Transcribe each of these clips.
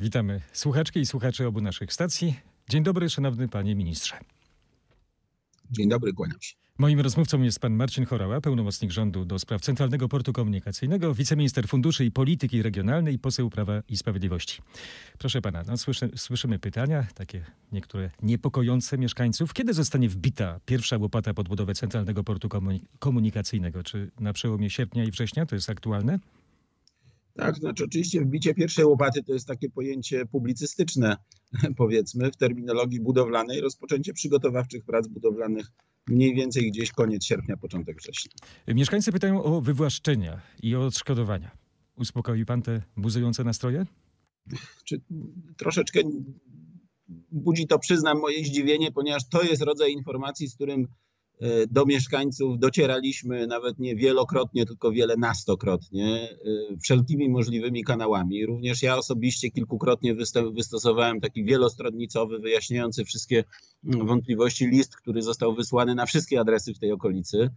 Witamy słuchaczki i słuchacze obu naszych stacji. Dzień dobry, szanowny panie ministrze. Dzień dobry, kłaniam się. Moim rozmówcą jest pan Marcin Chorała, pełnomocnik rządu do spraw Centralnego Portu Komunikacyjnego, wiceminister funduszy i polityki regionalnej, poseł Prawa i Sprawiedliwości. Proszę pana, no słyszy, słyszymy pytania, takie niektóre niepokojące mieszkańców. Kiedy zostanie wbita pierwsza łopata pod budowę Centralnego Portu Komunikacyjnego? Czy na przełomie sierpnia i września to jest aktualne? Tak, znaczy oczywiście wbicie pierwszej łopaty to jest takie pojęcie publicystyczne, powiedzmy, w terminologii budowlanej, rozpoczęcie przygotowawczych prac budowlanych mniej więcej gdzieś koniec sierpnia, początek września. Mieszkańcy pytają o wywłaszczenia i o odszkodowania. Uspokoi pan te buzujące nastroje? Czy troszeczkę budzi to, przyznam, moje zdziwienie, ponieważ to jest rodzaj informacji, z którym do mieszkańców docieraliśmy nawet nie wielokrotnie, tylko wiele nastokrotnie, e, wszelkimi możliwymi kanałami. Również ja osobiście kilkukrotnie wystosowałem taki wielostronnicowy, wyjaśniający wszystkie mm, wątpliwości list, który został wysłany na wszystkie adresy w tej okolicy,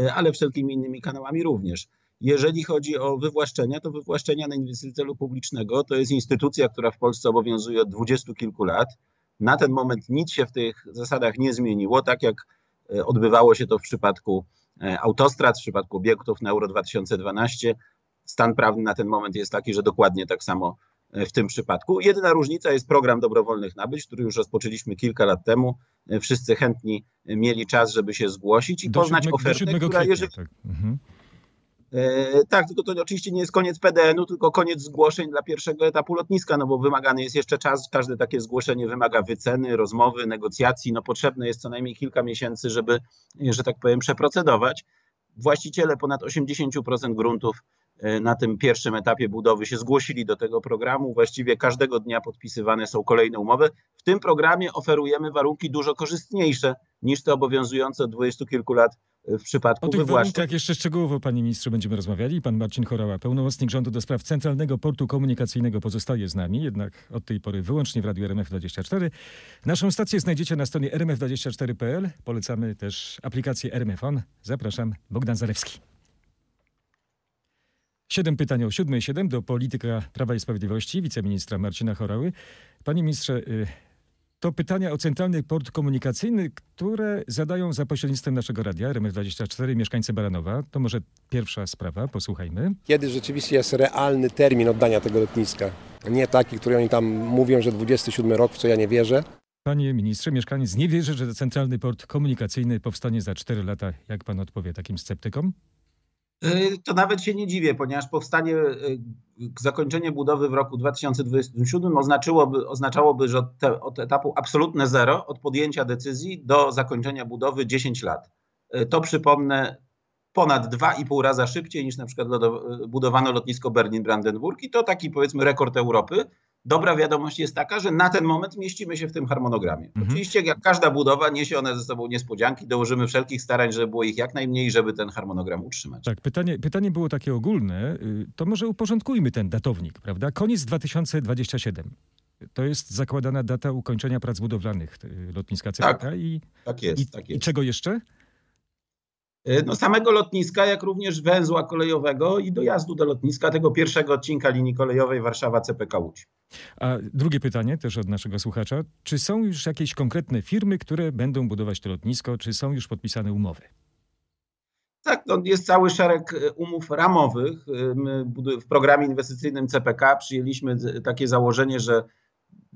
e, ale wszelkimi innymi kanałami również. Jeżeli chodzi o wywłaszczenia, to wywłaszczenia na inwestycje celu publicznego to jest instytucja, która w Polsce obowiązuje od dwudziestu kilku lat. Na ten moment nic się w tych zasadach nie zmieniło, tak jak E, odbywało się to w przypadku e, autostrad, w przypadku obiektów na Euro 2012. Stan prawny na ten moment jest taki, że dokładnie tak samo e, w tym przypadku. Jedyna różnica jest program dobrowolnych nabyć, który już rozpoczęliśmy kilka lat temu. Wszyscy chętni mieli czas, żeby się zgłosić i do poznać 7, ofertę, która kwietnia, jeżeli... Tak. Mhm. E, tak, tylko to oczywiście nie jest koniec PDN-u, tylko koniec zgłoszeń dla pierwszego etapu lotniska, no bo wymagany jest jeszcze czas, każde takie zgłoszenie wymaga wyceny, rozmowy, negocjacji, no potrzebne jest co najmniej kilka miesięcy, żeby, że tak powiem, przeprocedować. Właściciele ponad 80% gruntów e, na tym pierwszym etapie budowy się zgłosili do tego programu. Właściwie każdego dnia podpisywane są kolejne umowy. W tym programie oferujemy warunki dużo korzystniejsze niż te obowiązujące od dwudziestu kilku lat w przypadku O tych wywłaszczeń. warunkach jeszcze szczegółowo, panie ministrze, będziemy rozmawiali. Pan Marcin Chorała, pełnomocnik rządu do spraw Centralnego Portu Komunikacyjnego pozostaje z nami, jednak od tej pory wyłącznie w Radiu RMF24. Naszą stację znajdziecie na stronie rmf24.pl. Polecamy też aplikację RMF On. Zapraszam, Bogdan Zalewski. Siedem pytań o siódmej siedem do polityka Prawa i Sprawiedliwości, wiceministra Marcina Chorały. Panie ministrze, y, to pytania o Centralny Port Komunikacyjny, które zadają za pośrednictwem naszego radia RMF24 mieszkańcy Baranowa. To może pierwsza sprawa, posłuchajmy. Kiedy rzeczywiście jest realny termin oddania tego lotniska? Nie taki, który oni tam mówią, że 27 rok, w co ja nie wierzę. Panie ministrze, mieszkaniec nie wierzy, że Centralny Port Komunikacyjny powstanie za 4 lata. Jak pan odpowie takim sceptykom? Y, to nawet się nie dziwię, ponieważ powstanie, y, zakończenie budowy w roku 2027 oznaczyłoby, oznaczałoby, że od, te, od etapu absolutne zero, od podjęcia decyzji do zakończenia budowy 10 lat. Y, to przypomnę ponad 2,5 raza szybciej niż na przykład budowano lotnisko Berlin-Brandenburg i to taki powiedzmy rekord Europy. Dobra wiadomość jest taka, że na ten moment mieścimy się w tym harmonogramie. Mhm. Oczywiście, jak każda budowa, niesie one ze sobą niespodzianki. Dołożymy wszelkich starań, żeby było ich jak najmniej, żeby ten harmonogram utrzymać. Tak, pytanie, pytanie było takie ogólne. Y, to może uporządkujmy ten datownik, prawda? Koniec 2027. To jest zakładana data ukończenia prac budowlanych y, lotniska CPK. Tak, i, tak jest, i, tak jest. I czego jeszcze? E, no, samego lotniska, jak również węzła kolejowego i dojazdu do lotniska tego pierwszego odcinka linii kolejowej Warszawa-CPK Łódź. A drugie pytanie też od naszego słuchacza. Czy są już jakieś konkretne firmy, które będą budować to lotnisko? Czy są już podpisane umowy? Tak, no jest cały szereg e, umów ramowych. E, my w programie inwestycyjnym CPK przyjęliśmy takie założenie, że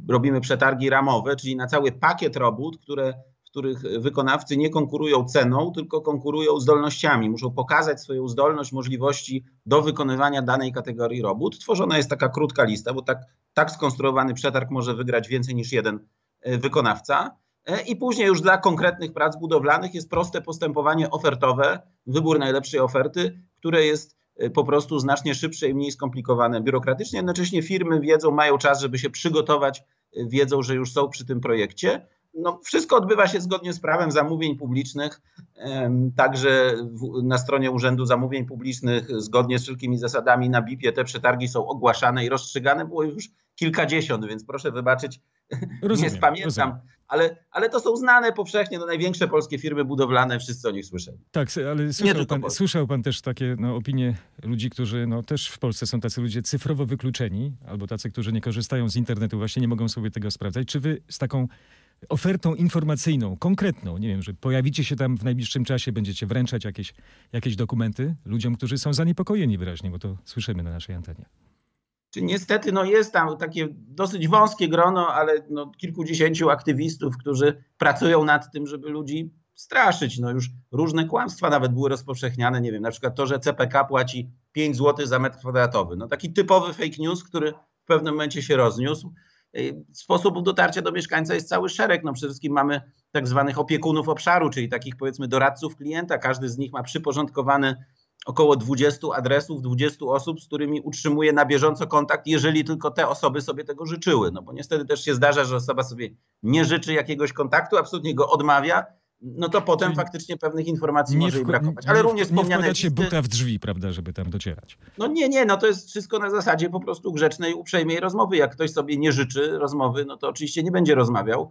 robimy przetargi ramowe, czyli na cały pakiet robót, które których wykonawcy nie konkurują ceną, tylko konkurują zdolnościami. Muszą pokazać swoją zdolność, możliwości do wykonywania danej kategorii robót. Tworzona jest taka krótka lista, bo tak, tak skonstruowany przetarg może wygrać więcej niż jeden e, wykonawca. E, I później już dla konkretnych prac budowlanych jest proste postępowanie ofertowe, wybór najlepszej oferty, które jest e, po prostu znacznie szybsze i mniej skomplikowane biurokratycznie. Jednocześnie firmy wiedzą, mają czas, żeby się przygotować, wiedzą, że już są przy tym projekcie no, wszystko odbywa się zgodnie z prawem zamówień publicznych, także na stronie Urzędu Zamówień Publicznych, zgodnie z wszelkimi zasadami na BIP-ie te przetargi są ogłaszane i rozstrzygane było już kilkadziesiąt, więc proszę wybaczyć, rozumiem, nie spamiętam. ale, ale to są znane powszechnie, no największe polskie firmy budowlane, wszyscy o nich słyszeli. Tak, ale słyszał, pan, słyszał pan też takie no, opinie ludzi, którzy no, też w Polsce są tacy ludzie cyfrowo wykluczeni, albo tacy, którzy nie korzystają z internetu, właśnie nie mogą sobie tego sprawdzać. Czy wy z taką ofertą informacyjną, konkretną, nie wiem, że pojawicie się tam w najbliższym czasie, będziecie wręczać jakieś, jakieś dokumenty ludziom, którzy są zaniepokojeni wyraźnie, bo to słyszymy na naszej antenie. Niestety no jest tam takie dosyć wąskie grono, ale no kilkudziesięciu aktywistów, którzy pracują nad tym, żeby ludzi straszyć. No już różne kłamstwa nawet były rozpowszechniane. Nie wiem, na przykład to, że CPK płaci 5 zł za metr kwadratowy. No taki typowy fake news, który w pewnym momencie się rozniósł. Y, Sposobów dotarcia do mieszkańca jest cały szereg. No przede wszystkim mamy tak zwanych opiekunów obszaru, czyli takich powiedzmy doradców klienta. Każdy z nich ma przyporządkowany około 20 adresów, 20 osób, z którymi utrzymuje na bieżąco kontakt, jeżeli tylko te osoby sobie tego życzyły. No bo niestety też się zdarza, że osoba sobie nie życzy jakiegoś kontaktu, absolutnie go odmawia, no to potem Czyli faktycznie pewnych informacji może wkła- brakować. Ale nie również nie wspomniane wkładać się listy, buta w drzwi, prawda, żeby tam docierać. no nie, nie, no to jest wszystko na zasadzie po prostu grzecznej, uprzejmej rozmowy. Jak ktoś sobie nie życzy rozmowy, no to oczywiście nie będzie rozmawiał.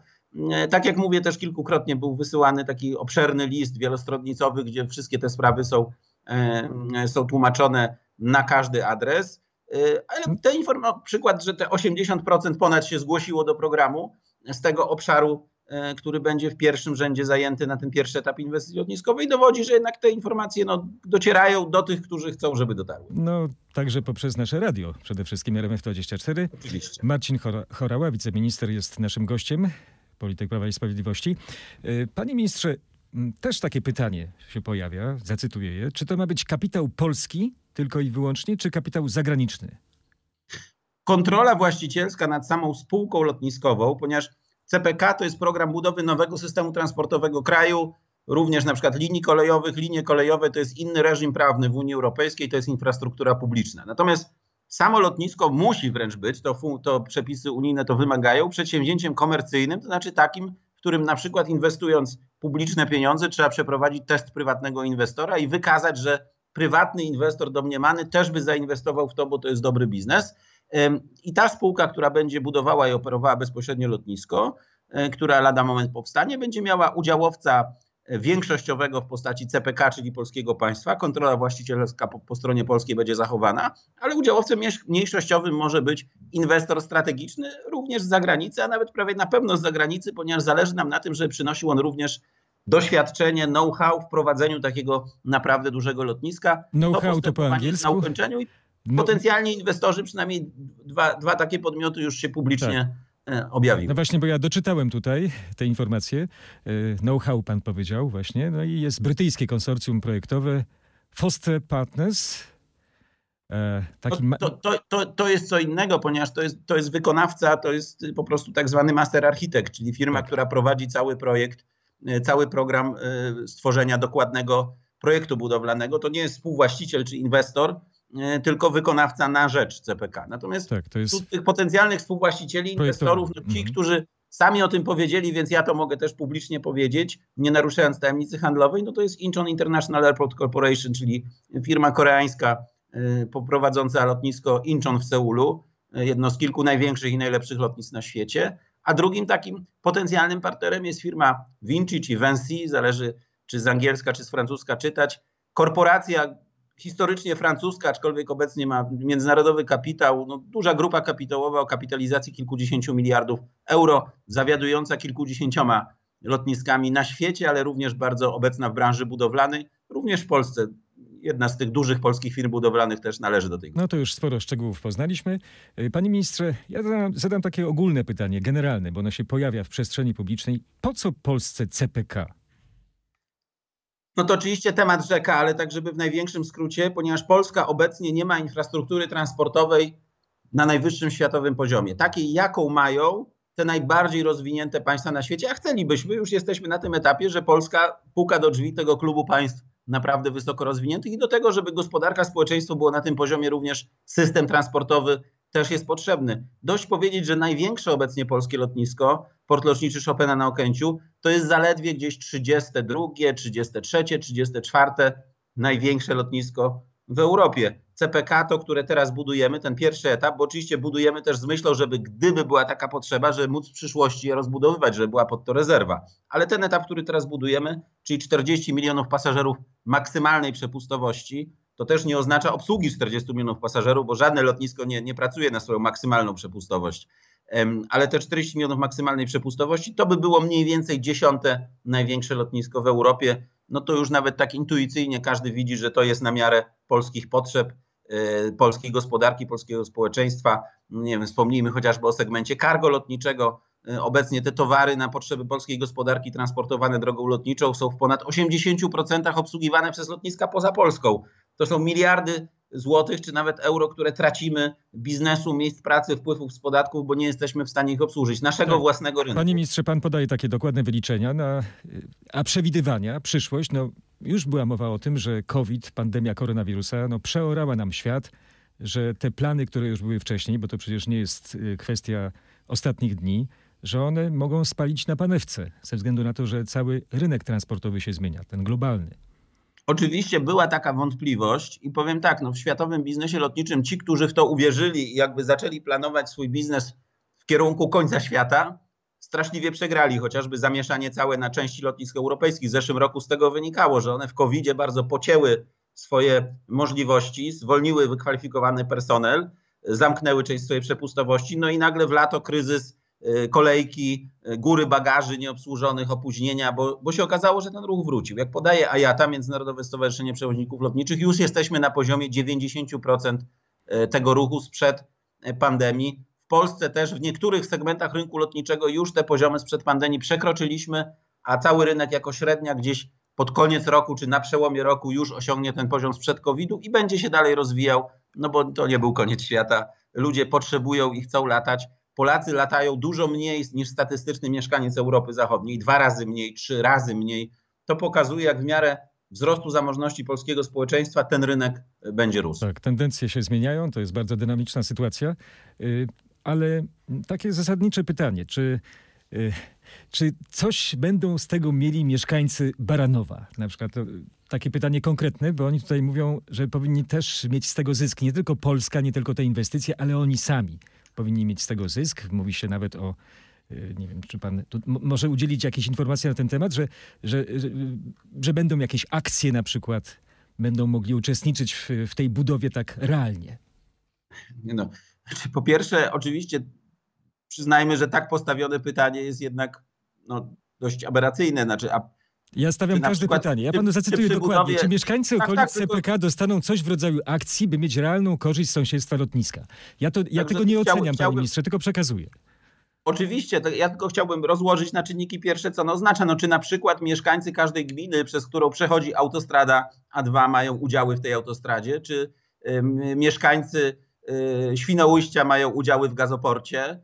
E, Tak jak mówię, też kilkukrotnie był wysyłany taki obszerny list wielostronnicowy, gdzie wszystkie te sprawy są, e, są tłumaczone na każdy adres. E, Ale te informacje, przykład, że te 80% ponad się zgłosiło do programu z tego obszaru, e, który będzie w pierwszym rzędzie zajęty na ten pierwszy etap inwestycji lotniskowej, dowodzi, że jednak te informacje no, docierają do tych, którzy chcą, żeby dotarły. No, także poprzez nasze radio, przede wszystkim RMF24. Oczywiście. Marcin Chora- Chorała, wiceminister, jest naszym gościem, polityk Prawa i Sprawiedliwości. Y, Panie ministrze, też takie pytanie się pojawia, zacytuję je. Czy to ma być kapitał polski tylko i wyłącznie, czy kapitał zagraniczny? kontrola właścicielska nad samą spółką lotniskową, ponieważ CPK to jest program budowy nowego systemu transportowego kraju, również na przykład linii kolejowych. Linie kolejowe to jest inny reżim prawny w Unii Europejskiej, to jest infrastruktura publiczna. Natomiast samo lotnisko musi wręcz być, to, to przepisy unijne to wymagają, przedsięwzięciem komercyjnym, to znaczy takim, w którym na przykład inwestując publiczne pieniądze trzeba przeprowadzić test prywatnego inwestora i wykazać, że prywatny inwestor domniemany też by zainwestował w to, bo to jest dobry biznes. I ta spółka, która będzie budowała i operowała bezpośrednio lotnisko, y, która lada moment powstanie, będzie miała udziałowca y, większościowego w postaci CPK, czyli polskiego państwa. Kontrola właścicielska po, po stronie polskiej będzie zachowana, ale udziałowcem mniejsz- mniejszościowym może być inwestor strategiczny, również z zagranicy, a nawet prawie na pewno z zagranicy, ponieważ zależy nam na tym, żeby przynosił on również doświadczenie, know-how w prowadzeniu takiego naprawdę dużego lotniska. Know-how to po angielsku? Na ukończeniu i Potencjalnie inwestorzy, przynajmniej dwa, dwa takie podmioty już się publicznie e, objawiły. no właśnie, bo ja doczytałem tutaj te informacje. Y, Know-how pan powiedział właśnie. No i jest brytyjskie konsorcjum projektowe Foster Partners. E, taki To, to, to, to jest co innego, ponieważ to jest, to jest wykonawca, to jest po prostu tak zwany master architekt, czyli firma, Tak. która prowadzi cały projekt, e, cały program e, stworzenia dokładnego projektu budowlanego. To nie jest współwłaściciel czy inwestor, e, tylko wykonawca na rzecz CPK. Natomiast tak, jest tych potencjalnych współwłaścicieli, inwestorów, no ci, Mhm. którzy sami o tym powiedzieli, więc ja to mogę też publicznie powiedzieć, nie naruszając tajemnicy handlowej, no to jest Incheon International Airport Corporation, czyli firma koreańska y, poprowadząca lotnisko Incheon w Seulu, y, jedno z kilku największych i najlepszych lotnisk na świecie, a drugim takim potencjalnym partnerem jest firma Vinci czy Vinci, zależy czy z angielska, czy z francuska czytać, korporacja historycznie francuska, aczkolwiek obecnie ma międzynarodowy kapitał, no, duża grupa kapitałowa o kapitalizacji kilkudziesięciu miliardów euro, zawiadująca kilkudziesięcioma lotniskami na świecie, ale również bardzo obecna w branży budowlanej, również w Polsce. Jedna z tych dużych polskich firm budowlanych też należy do tej. No to już sporo szczegółów poznaliśmy. Y, Panie ministrze, ja zadam, zadam takie ogólne pytanie, generalne, bo ono się pojawia w przestrzeni publicznej. Po co Polsce CPK? No to oczywiście temat rzeka, ale tak, żeby w największym skrócie, ponieważ Polska obecnie nie ma infrastruktury transportowej na najwyższym światowym poziomie, takiej jaką mają te najbardziej rozwinięte państwa na świecie, a chcielibyśmy, już jesteśmy na tym etapie, że Polska puka do drzwi tego klubu państw naprawdę wysoko rozwiniętych i do tego, żeby gospodarka, społeczeństwo było na tym poziomie, również system transportowy też jest potrzebny. Dość powiedzieć, że największe obecnie polskie lotnisko, port lotniczy Chopina na Okęciu, to jest zaledwie gdzieś 32, 33, 34 największe lotnisko w Europie. CPK to, które teraz budujemy, ten pierwszy etap, bo oczywiście budujemy też z myślą, żeby gdyby była taka potrzeba, żeby móc w przyszłości je rozbudowywać, żeby była pod to rezerwa. Ale ten etap, który teraz budujemy, czyli 40 milionów pasażerów maksymalnej przepustowości, to też nie oznacza obsługi 40 milionów pasażerów, bo żadne lotnisko nie, nie pracuje na swoją maksymalną przepustowość. Ale te 40 milionów maksymalnej przepustowości to by było mniej więcej dziesiąte największe lotnisko w Europie. No to już nawet tak intuicyjnie każdy widzi, że to jest na miarę polskich potrzeb, e, polskiej gospodarki, polskiego społeczeństwa. Nie wiem, wspomnijmy chociażby o segmencie cargo lotniczego. E, obecnie te towary na potrzeby polskiej gospodarki transportowane drogą lotniczą są w ponad 80% obsługiwane przez lotniska poza Polską. To są miliardy złotych, czy nawet euro, które tracimy biznesu, miejsc pracy, wpływów z podatków, bo nie jesteśmy w stanie ich obsłużyć, naszego tak. własnego rynku. Panie ministrze, pan podaje takie dokładne wyliczenia, na, a przewidywania, przyszłość, no już była mowa o tym, że COVID, pandemia koronawirusa, no przeorała nam świat, że te plany, które już były wcześniej, bo to przecież nie jest y, kwestia ostatnich dni, że one mogą spalić na panewce, ze względu na to, że cały rynek transportowy się zmienia, ten globalny. Oczywiście była taka wątpliwość i powiem tak, no w światowym biznesie lotniczym ci, którzy w to uwierzyli i jakby zaczęli planować swój biznes w kierunku końca świata, straszliwie przegrali, chociażby zamieszanie całe na części lotnisk europejskich. W zeszłym roku z tego wynikało, że one w covid bardzo pocięły swoje możliwości, zwolniły wykwalifikowany personel, zamknęły część swojej przepustowości, no i nagle w lato kryzys kolejki, y, góry bagaży nieobsłużonych, opóźnienia, bo, bo się okazało, że ten ruch wrócił. Jak podaje IATA, Międzynarodowe Stowarzyszenie Przewoźników Lotniczych, już jesteśmy na poziomie 90% y, tego ruchu sprzed pandemii. W Polsce też w niektórych segmentach rynku lotniczego już te poziomy sprzed pandemii przekroczyliśmy, a cały rynek jako średnia gdzieś pod koniec roku czy na przełomie roku już osiągnie ten poziom sprzed COVID-u i będzie się dalej rozwijał, no bo to nie był koniec świata. Ludzie potrzebują i chcą latać. Polacy latają dużo mniej niż statystyczny mieszkaniec Europy Zachodniej, dwa razy mniej, trzy razy mniej. To pokazuje, jak w miarę wzrostu zamożności polskiego społeczeństwa ten rynek będzie rósł. Tak, tendencje się zmieniają, to jest bardzo dynamiczna sytuacja, y, ale takie zasadnicze pytanie, czy, y, czy coś będą z tego mieli mieszkańcy Baranowa? Na przykład takie pytanie konkretne, bo oni tutaj mówią, że powinni też mieć z tego zysk nie tylko Polska, nie tylko te inwestycje, ale oni sami powinni mieć z tego zysk. Mówi się nawet o y, nie wiem, czy pan może udzielić jakiejś informacji na ten temat, że, że, że, że będą jakieś akcje na przykład, będą mogli uczestniczyć w, w tej budowie tak realnie? No, znaczy, po pierwsze, oczywiście przyznajmy, że tak postawione pytanie jest jednak no, dość aberracyjne. Znaczy, a ja stawiam każde przykład, pytanie. Ja panu zacytuję czy dokładnie. Czy mieszkańcy tak, okolic tak, CPK tylko... dostaną coś w rodzaju akcji, by mieć realną korzyść z sąsiedztwa lotniska? Ja, to, ja tego nie oceniam, chciałbym, panie ministrze, tylko przekazuję. Oczywiście, ja tylko chciałbym rozłożyć na czynniki pierwsze, co ono oznacza. No, czy na przykład mieszkańcy każdej gminy, przez którą przechodzi autostrada A2 mają udziały w tej autostradzie, czy y, mieszkańcy y, Świnoujścia mają udziały w gazoporcie,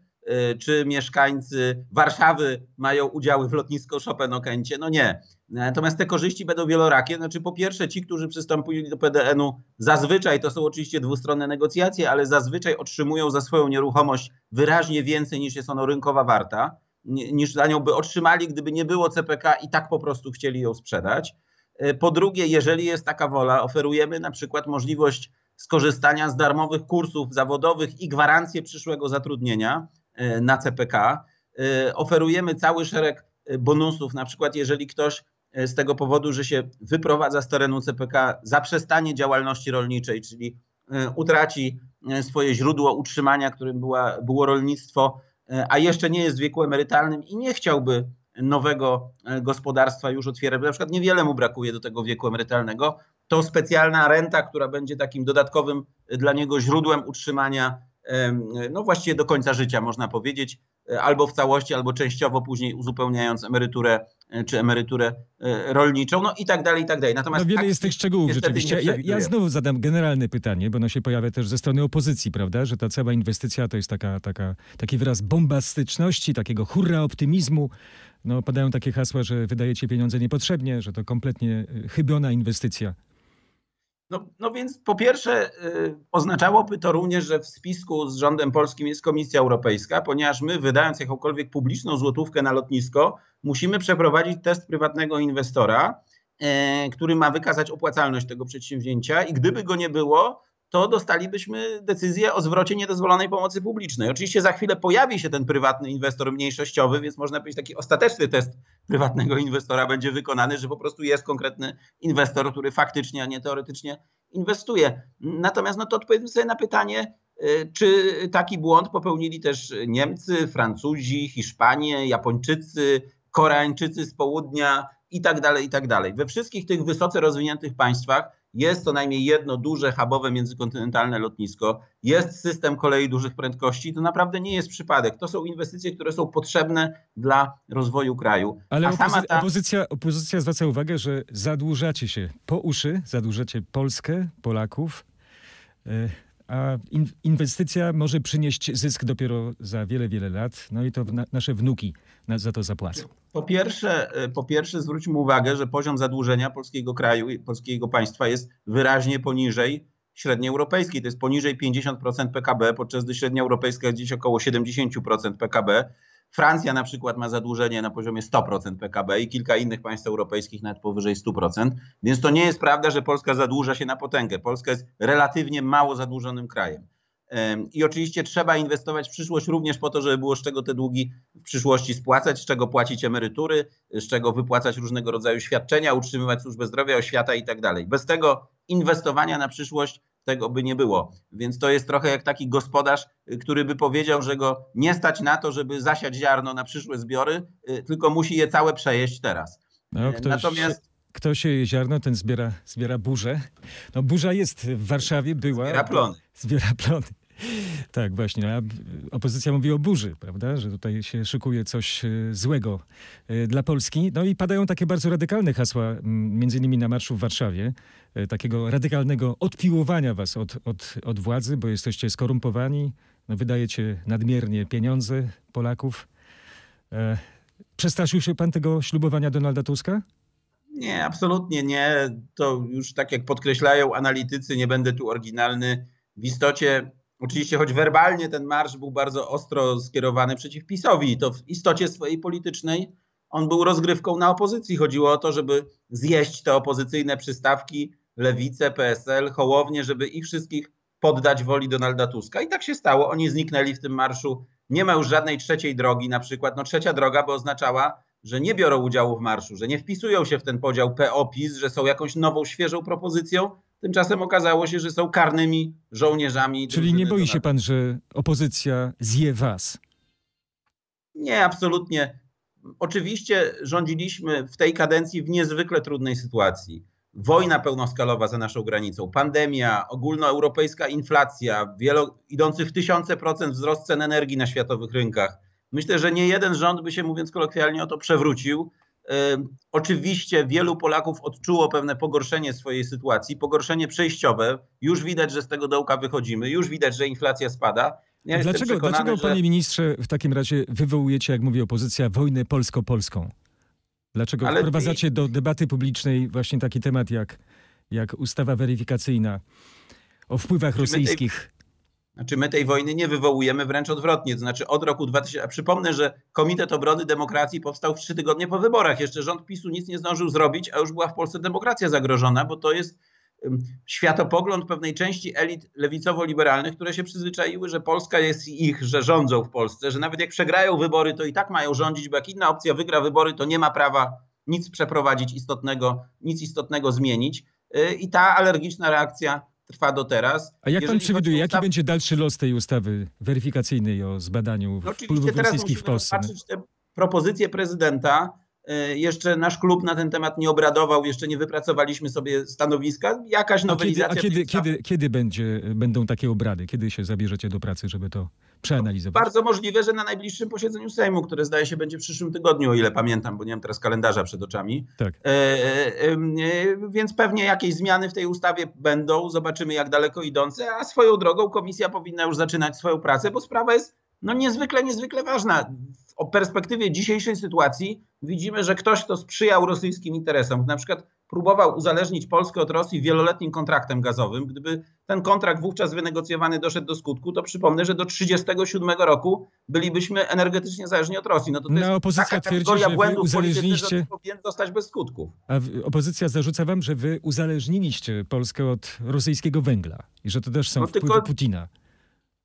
y, czy mieszkańcy Warszawy mają udziały w lotnisko Chopin-Okęcie? No nie. Natomiast te korzyści będą wielorakie. Znaczy, po pierwsze, ci, którzy przystąpili do PDN-u, zazwyczaj to są oczywiście dwustronne negocjacje, ale zazwyczaj otrzymują za swoją nieruchomość wyraźnie więcej niż jest ono rynkowa warta, niż za nią by otrzymali, gdyby nie było CPK i tak po prostu chcieli ją sprzedać. E, po drugie, jeżeli jest taka wola, oferujemy na przykład możliwość skorzystania z darmowych kursów zawodowych i gwarancję przyszłego zatrudnienia e, na CPK. E, oferujemy cały szereg bonusów, na przykład jeżeli ktoś E, z tego powodu, że się wyprowadza z terenu CPK, zaprzestanie działalności rolniczej, czyli e, utraci e, swoje źródło utrzymania, którym była, było rolnictwo, a jeszcze nie jest w wieku emerytalnym i nie chciałby nowego gospodarstwa już otwierać, na przykład niewiele mu brakuje do tego wieku emerytalnego, to specjalna renta, która będzie takim dodatkowym dla niego źródłem utrzymania, no właściwie do końca życia można powiedzieć, albo w całości, albo częściowo później uzupełniając emeryturę E, czy emeryturę e, rolniczą, no i tak dalej, i tak dalej. Natomiast no wiele tak, jest tych szczegółów rzeczywiście. Ja, ja, znowu zadam generalne pytanie, bo ono się pojawia też ze strony opozycji, prawda, że ta cała inwestycja to jest taka, taka, taki wyraz bombastyczności, takiego hurra optymizmu. No, padają takie hasła, że wydajecie pieniądze niepotrzebnie, że to kompletnie e, chybiona inwestycja. No, no więc po pierwsze y, oznaczałoby to również, że w spisku z rządem polskim jest Komisja Europejska, ponieważ my wydając jakąkolwiek publiczną złotówkę na lotnisko, musimy przeprowadzić test prywatnego inwestora e, który ma wykazać opłacalność tego przedsięwzięcia i gdyby go nie było, to dostalibyśmy decyzję o zwrocie niedozwolonej pomocy publicznej. Oczywiście za chwilę pojawi się ten prywatny inwestor mniejszościowy, więc można powiedzieć, taki ostateczny test prywatnego inwestora będzie wykonany, że po prostu jest konkretny inwestor, który faktycznie, a nie teoretycznie inwestuje. Natomiast no to odpowiedzmy sobie na pytanie, y, czy taki błąd popełnili też Niemcy, Francuzi, Hiszpanie, Japończycy, Koreańczycy z południa i tak dalej, i tak dalej. We wszystkich tych wysoce rozwiniętych państwach jest co najmniej jedno duże hubowe międzykontynentalne lotnisko, jest system kolei dużych prędkości, to naprawdę nie jest przypadek. To są inwestycje, które są potrzebne dla rozwoju kraju. Ale opozy ta... opozycja, opozycja zwraca uwagę, że zadłużacie się po uszy, zadłużacie Polskę, Polaków. E, a inwestycja może przynieść zysk dopiero za wiele, wiele lat, no i to na, nasze wnuki za to zapłacą. Po pierwsze, e, po pierwsze zwróćmy uwagę, że poziom zadłużenia polskiego kraju i polskiego państwa jest wyraźnie poniżej średniej europejskiej. To jest poniżej 50% PKB, podczas gdy średnia europejska jest gdzieś około 70% PKB. Francja na przykład ma zadłużenie na poziomie 100% PKB i kilka innych państw europejskich nawet powyżej 100%. Więc to nie jest prawda, że Polska zadłuża się na potęgę. Polska jest relatywnie mało zadłużonym krajem. I oczywiście trzeba inwestować w przyszłość również po to, żeby było z czego te długi w przyszłości spłacać, z czego płacić emerytury, z czego wypłacać różnego rodzaju świadczenia, utrzymywać służbę zdrowia, oświata i tak dalej. Bez tego inwestowania na przyszłość tego by nie było. Więc to jest trochę jak taki gospodarz, y, który by powiedział, że go nie stać na to, żeby zasiać ziarno na przyszłe zbiory, y, tylko musi je całe przejeść teraz. No, ktoś, Natomiast kto sieje ziarno, ten zbiera, zbiera burzę. No burza jest w Warszawie, była. Zbiera plony. Zbiera plony. Tak, właśnie. A opozycja mówi o burzy, prawda? Że tutaj się szykuje coś e, złego e, dla Polski. No i padają takie bardzo radykalne hasła, między innymi na marszu w Warszawie, e, takiego radykalnego odpiłowania was od, od, od władzy, bo jesteście skorumpowani, no wydajecie nadmiernie pieniądze Polaków. Przestraszył się pan tego ślubowania Donalda Tuska? Nie, absolutnie nie. To już tak jak podkreślają analitycy, nie będę tu oryginalny. W istocie Oczywiście, choć werbalnie ten marsz był bardzo ostro skierowany przeciw PiSowi, to w istocie swojej politycznej on był rozgrywką na opozycji. Chodziło o to, żeby zjeść te opozycyjne przystawki, lewicę, PSL, Hołownię, żeby ich wszystkich poddać woli Donalda Tuska. I tak się stało. Oni zniknęli w tym marszu. Nie ma już żadnej trzeciej drogi, na przykład. No trzecia droga by oznaczała, że nie biorą udziału w marszu, że nie wpisują się w ten podział PO-PiS, że są jakąś nową, świeżą propozycją, Tymczasem okazało się, że są karnymi żołnierzami. Czyli nie boi się pan, że opozycja zje was? Nie, absolutnie. Oczywiście rządziliśmy w tej kadencji w niezwykle trudnej sytuacji. Wojna pełnoskalowa za naszą granicą, pandemia, ogólnoeuropejska inflacja, wielo, idący w tysiące procent wzrost cen energii na światowych rynkach. Myślę, że nie jeden rząd by się, mówiąc kolokwialnie, o to przewrócił. Oczywiście wielu Polaków odczuło pewne pogorszenie swojej sytuacji, pogorszenie przejściowe. Już widać, że z tego dołka wychodzimy, już widać, że inflacja spada. Ja dlaczego, dlaczego że... panie ministrze, w takim razie wywołujecie, jak mówi opozycja, wojnę polsko-polską? Dlaczego Ale wprowadzacie do debaty publicznej właśnie taki temat jak, jak ustawa weryfikacyjna o wpływach rosyjskich? Znaczy my tej wojny nie wywołujemy, wręcz odwrotnie. To znaczy od roku 2000, a przypomnę, że Komitet Obrony Demokracji powstał w trzy tygodnie po wyborach. Jeszcze rząd PiSu nic nie zdążył zrobić, a już była w Polsce demokracja zagrożona, bo to jest światopogląd pewnej części elit lewicowo-liberalnych, które się przyzwyczaiły, że Polska jest ich, że rządzą w Polsce, że nawet jak przegrają wybory, to i tak mają rządzić, bo jak inna opcja wygra wybory, to nie ma prawa nic przeprowadzić istotnego, nic istotnego zmienić. Y, I ta alergiczna reakcja trwa do teraz. A jak pan przewiduje, jaki ustaw... będzie dalszy los tej ustawy weryfikacyjnej o zbadaniu no, wpływów rosyjskich w Polsce? Te propozycje prezydenta. E, jeszcze nasz klub na ten temat nie obradował, jeszcze nie wypracowaliśmy sobie stanowiska. Jakaś nowelizacja. A kiedy, a kiedy, kiedy, kiedy będzie, będą takie obrady? Kiedy się zabierzecie do pracy, żeby to przeanalizować? Bardzo możliwe, że na najbliższym posiedzeniu Sejmu, które zdaje się będzie w przyszłym tygodniu, o ile pamiętam, bo nie mam teraz kalendarza przed oczami. Tak. E, e, e, więc pewnie jakieś zmiany w tej ustawie będą, zobaczymy jak daleko idące, a swoją drogą komisja powinna już zaczynać swoją pracę, bo sprawa jest no niezwykle, niezwykle ważna. O perspektywie dzisiejszej sytuacji widzimy, że ktoś, kto sprzyjał rosyjskim interesom, na przykład próbował uzależnić Polskę od Rosji wieloletnim kontraktem gazowym. Gdyby ten kontrakt wówczas wynegocjowany doszedł do skutku, to przypomnę, że do 1937 roku bylibyśmy energetycznie zależni od Rosji. No to, to No, jest opozycja taka twierdzi, kategoria że błędów uzależniliście- że powinien zostać bez skutków. A opozycja zarzuca wam, że wy uzależniliście Polskę od rosyjskiego węgla i że to też są No, wpływy tylko- Putina.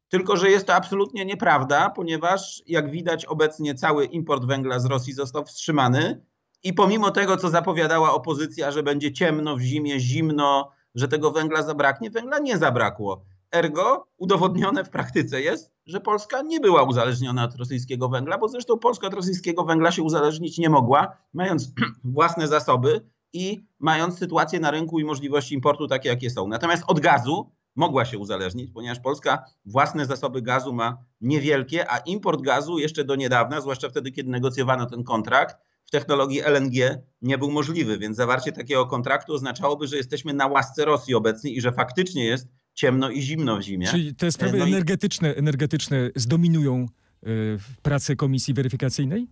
Tylko, że jest to absolutnie nieprawda, ponieważ jak widać obecnie cały import węgla z Rosji został wstrzymany i pomimo tego, co zapowiadała opozycja, że będzie ciemno w zimie, zimno, że tego węgla zabraknie, węgla nie zabrakło. Ergo udowodnione w praktyce jest, że Polska nie była uzależniona od rosyjskiego węgla, bo zresztą Polska od rosyjskiego węgla się uzależnić nie mogła, mając własne zasoby i mając sytuację na rynku i możliwości importu takie, jakie są. Natomiast od gazu mogła się uzależnić, ponieważ Polska własne zasoby gazu ma niewielkie, a import gazu jeszcze do niedawna, zwłaszcza wtedy, kiedy negocjowano ten kontrakt, w technologii LNG nie był możliwy, więc zawarcie takiego kontraktu oznaczałoby, że jesteśmy na łasce Rosji obecnie i że faktycznie jest ciemno i zimno w zimie. Czyli te sprawy No i- energetyczne, energetyczne zdominują y, pracę komisji weryfikacyjnej?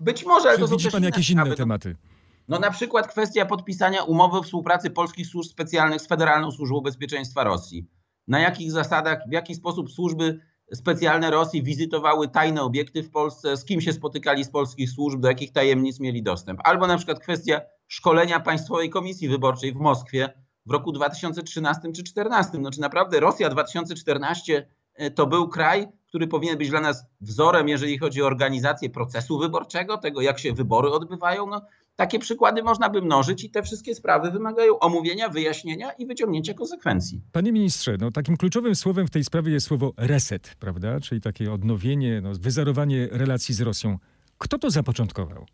Być może, ale Czy to widzi pan jakieś inne. No, tematy? No na przykład kwestia podpisania umowy o współpracy polskich służb specjalnych z Federalną Służbą Bezpieczeństwa Rosji. Na jakich zasadach, w jaki sposób służby specjalne Rosji wizytowały tajne obiekty w Polsce, z kim się spotykali z polskich służb, do jakich tajemnic mieli dostęp. Albo na przykład kwestia szkolenia Państwowej Komisji Wyborczej w Moskwie w roku 2013 czy 2014. No czy naprawdę Rosja 2014 e, to był kraj, który powinien być dla nas wzorem, jeżeli chodzi o organizację procesu wyborczego, tego jak się wybory odbywają? No, takie przykłady można by mnożyć i te wszystkie sprawy wymagają omówienia, wyjaśnienia i wyciągnięcia konsekwencji. Panie ministrze, no takim kluczowym słowem w tej sprawie jest słowo reset, prawda? Czyli takie odnowienie, no, wyzerowanie relacji z Rosją. Kto to zapoczątkował?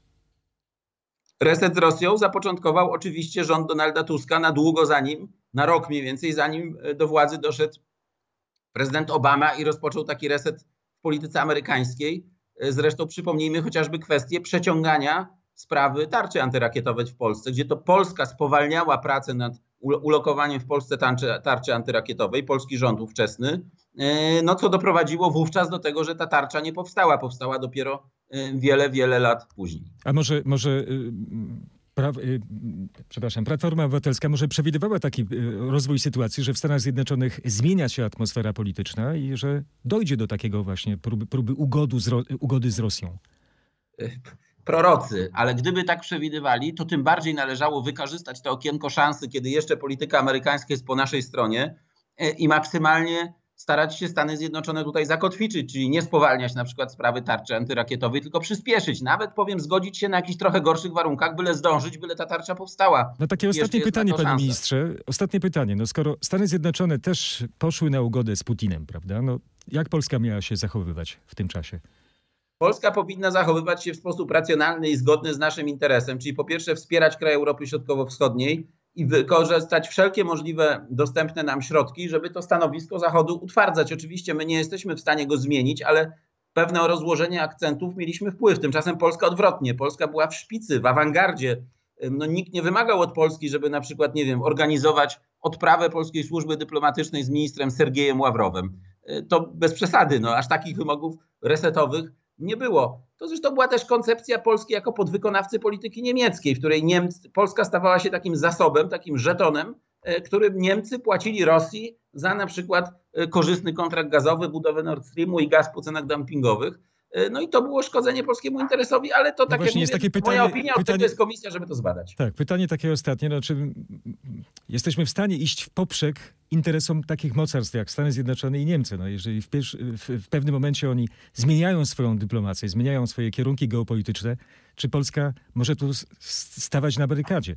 Reset z Rosją zapoczątkował oczywiście rząd Donalda Tuska na długo zanim, na rok mniej więcej, zanim e, do władzy doszedł prezydent Obama i rozpoczął taki reset w polityce amerykańskiej. E, Zresztą przypomnijmy chociażby kwestię przeciągania sprawy tarczy antyrakietowej w Polsce, gdzie to Polska spowalniała pracę nad ul- ulokowaniem w Polsce tarczy, tarczy antyrakietowej, polski rząd ówczesny, e, no co doprowadziło wówczas do tego, że ta tarcza nie powstała, powstała dopiero e, wiele, wiele lat później. A może, może y, pra, y, przepraszam, Platforma Obywatelska może przewidywała taki y, rozwój sytuacji, że w Stanach Zjednoczonych zmienia się atmosfera polityczna i że dojdzie do takiego właśnie próby, próby ugodu z, ugody z Rosją? Prorocy, ale gdyby tak przewidywali, to tym bardziej należało wykorzystać to okienko szansy, kiedy jeszcze polityka amerykańska jest po naszej stronie e, i maksymalnie starać się Stany Zjednoczone tutaj zakotwiczyć, czyli nie spowalniać na przykład sprawy tarczy antyrakietowej, tylko przyspieszyć. Nawet powiem, zgodzić się na jakichś trochę gorszych warunkach, byle zdążyć, byle ta tarcza powstała. No takie ostatnie pytanie, panie szansa. ministrze. Ostatnie pytanie. No skoro Stany Zjednoczone też poszły na ugodę z Putinem, prawda? No jak Polska miała się zachowywać w tym czasie? Polska powinna zachowywać się w sposób racjonalny i zgodny z naszym interesem, czyli po pierwsze wspierać kraje Europy Środkowo-Wschodniej i wykorzystać wszelkie możliwe dostępne nam środki, żeby to stanowisko Zachodu utwardzać. Oczywiście my nie jesteśmy w stanie go zmienić, ale pewne rozłożenie akcentów mieliśmy wpływ. Tymczasem Polska odwrotnie. Polska była w szpicy, w awangardzie. No, nikt nie wymagał od Polski, żeby na przykład, nie wiem, organizować odprawę polskiej służby dyplomatycznej z ministrem Sergiejem Ławrowem. To bez przesady, no, aż takich wymogów resetowych nie było. To zresztą była też koncepcja Polski jako podwykonawcy polityki niemieckiej, w której Niemcy, Polska stawała się takim zasobem, takim żetonem, e, którym Niemcy płacili Rosji za na przykład e, korzystny kontrakt gazowy, budowę Nord Streamu i gaz po cenach dumpingowych. E, No i to było szkodzenie polskiemu interesowi, ale to tak jak No właśnie, jest mówię, takie moja pytanie- opinia, pytanie... pytanie- to jest komisja, żeby to zbadać. Tak, pytanie takie ostatnie. No, czy jesteśmy w stanie iść w poprzek interesom takich mocarstw jak Stany Zjednoczone i Niemcy? No, jeżeli w, pierwszy, w, w pewnym momencie oni zmieniają swoją dyplomację, zmieniają swoje kierunki geopolityczne, czy Polska może tu stawać na barykadzie?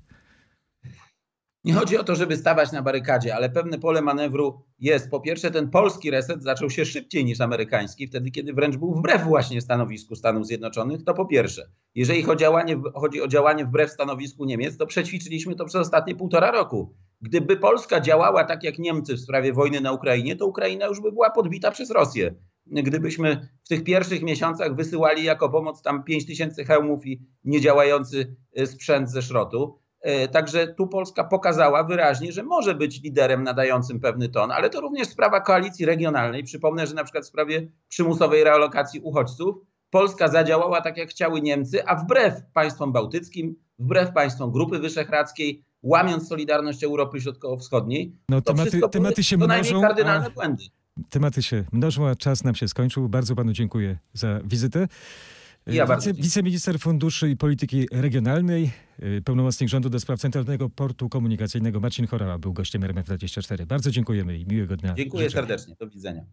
Nie chodzi o to, żeby stawać na barykadzie, ale pewne pole manewru jest. Po pierwsze, ten polski reset zaczął się szybciej niż amerykański, wtedy kiedy wręcz był wbrew właśnie stanowisku Stanów Zjednoczonych. To po pierwsze. Jeżeli chodzi o działanie, chodzi o działanie wbrew stanowisku Niemiec, to przećwiczyliśmy to przez ostatnie półtora roku. Gdyby Polska działała tak jak Niemcy w sprawie wojny na Ukrainie, to Ukraina już by była podbita przez Rosję. Gdybyśmy w tych pierwszych miesiącach wysyłali jako pomoc tam 5 tysięcy hełmów i niedziałający y, sprzęt ze szrotu, E, Także tu Polska pokazała wyraźnie, że może być liderem nadającym pewny ton, ale to również sprawa koalicji regionalnej. Przypomnę, że na przykład w sprawie przymusowej realokacji uchodźców Polska zadziałała tak, jak chciały Niemcy, a wbrew państwom bałtyckim, wbrew państwom Grupy Wyszehradzkiej, łamiąc solidarność Europy Środkowo-Wschodniej, No, to tematy, wszystko tematy się mnożą, kardynalne a błędy. tematy się mnożą, a czas nam się skończył. Bardzo panu dziękuję za wizytę. Ja dziękuję. wiceminister Funduszy i Polityki Regionalnej, y, pełnomocnik rządu do spraw Centralnego Portu Komunikacyjnego Marcin Chorała był gościem RMF24. Bardzo dziękujemy i miłego dnia. Dziękuję serdecznie. Do widzenia.